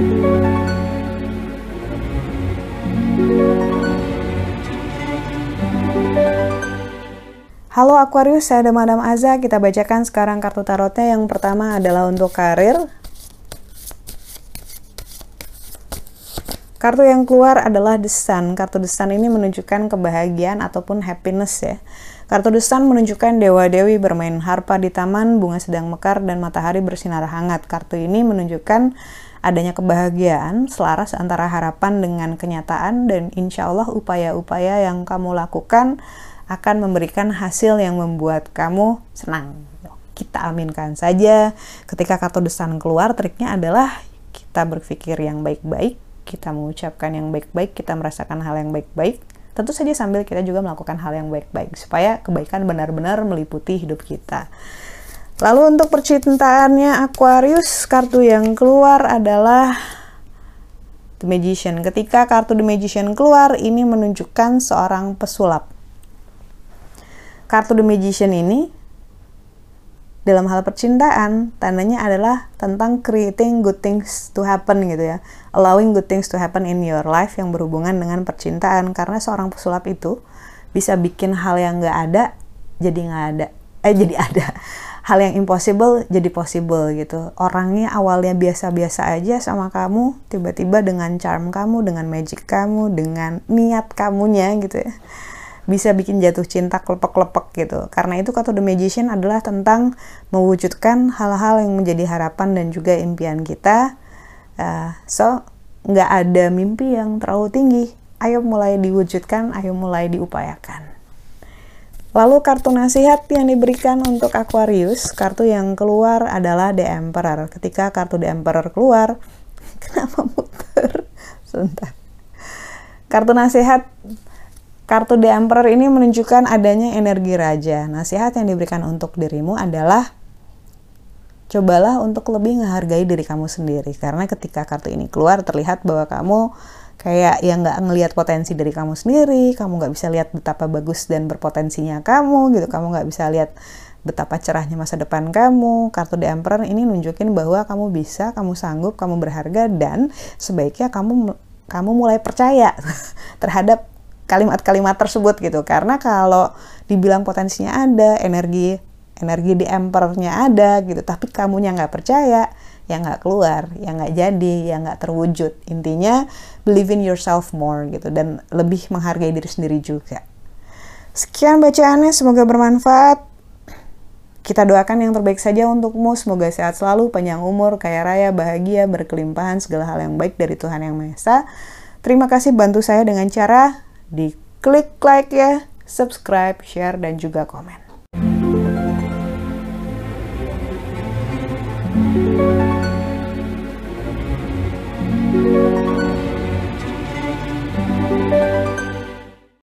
Halo Aquarius, saya ada Aza. Kita bacakan sekarang kartu tarotnya. Yang pertama adalah untuk karir. Kartu yang keluar adalah The Sun. Kartu The Sun ini menunjukkan kebahagiaan ataupun happiness ya. Kartu The Sun menunjukkan dewa-dewi bermain harpa di taman, bunga sedang mekar, dan matahari bersinar hangat. Kartu ini menunjukkan adanya kebahagiaan selaras antara harapan dengan kenyataan dan insya Allah upaya-upaya yang kamu lakukan akan memberikan hasil yang membuat kamu senang. Kita aminkan saja. Ketika kartu desan keluar, triknya adalah kita berpikir yang baik-baik, kita mengucapkan yang baik-baik, kita merasakan hal yang baik-baik. Tentu saja sambil kita juga melakukan hal yang baik-baik supaya kebaikan benar-benar meliputi hidup kita. Lalu untuk percintaannya Aquarius, kartu yang keluar adalah The Magician. Ketika kartu The Magician keluar, ini menunjukkan seorang pesulap kartu The Magician ini dalam hal percintaan tandanya adalah tentang creating good things to happen gitu ya. Allowing good things to happen in your life yang berhubungan dengan percintaan. Karena seorang pesulap itu bisa bikin hal yang nggak ada jadi nggak ada. Eh jadi ada. Hal yang impossible jadi possible gitu. Orangnya awalnya biasa-biasa aja sama kamu tiba-tiba dengan charm kamu dengan magic kamu dengan niat kamunya gitu ya bisa bikin jatuh cinta klepek-klepek gitu. Karena itu kata The Magician adalah tentang mewujudkan hal-hal yang menjadi harapan dan juga impian kita. Uh, so, nggak ada mimpi yang terlalu tinggi. Ayo mulai diwujudkan, ayo mulai diupayakan. Lalu kartu nasihat yang diberikan untuk Aquarius, kartu yang keluar adalah The Emperor. Ketika kartu The Emperor keluar, kenapa muter? Sebentar. Kartu nasihat Kartu The Emperor ini menunjukkan adanya energi raja. Nasihat yang diberikan untuk dirimu adalah cobalah untuk lebih menghargai diri kamu sendiri. Karena ketika kartu ini keluar terlihat bahwa kamu kayak yang nggak ngelihat potensi dari kamu sendiri, kamu nggak bisa lihat betapa bagus dan berpotensinya kamu gitu, kamu nggak bisa lihat betapa cerahnya masa depan kamu. Kartu The Emperor ini nunjukin bahwa kamu bisa, kamu sanggup, kamu berharga dan sebaiknya kamu kamu mulai percaya terhadap kalimat-kalimat tersebut gitu. Karena kalau dibilang potensinya ada energi energi di emperornya ada gitu tapi kamunya nggak percaya ya nggak keluar ya nggak jadi ya nggak terwujud. Intinya believe in yourself more gitu dan lebih menghargai diri sendiri juga. Sekian bacaannya semoga bermanfaat. Kita doakan yang terbaik saja untukmu. Semoga sehat selalu panjang umur kaya raya bahagia berkelimpahan segala hal yang baik dari Tuhan yang Maha Esa. Terima kasih bantu saya dengan cara di klik like ya, subscribe, share, dan juga komen.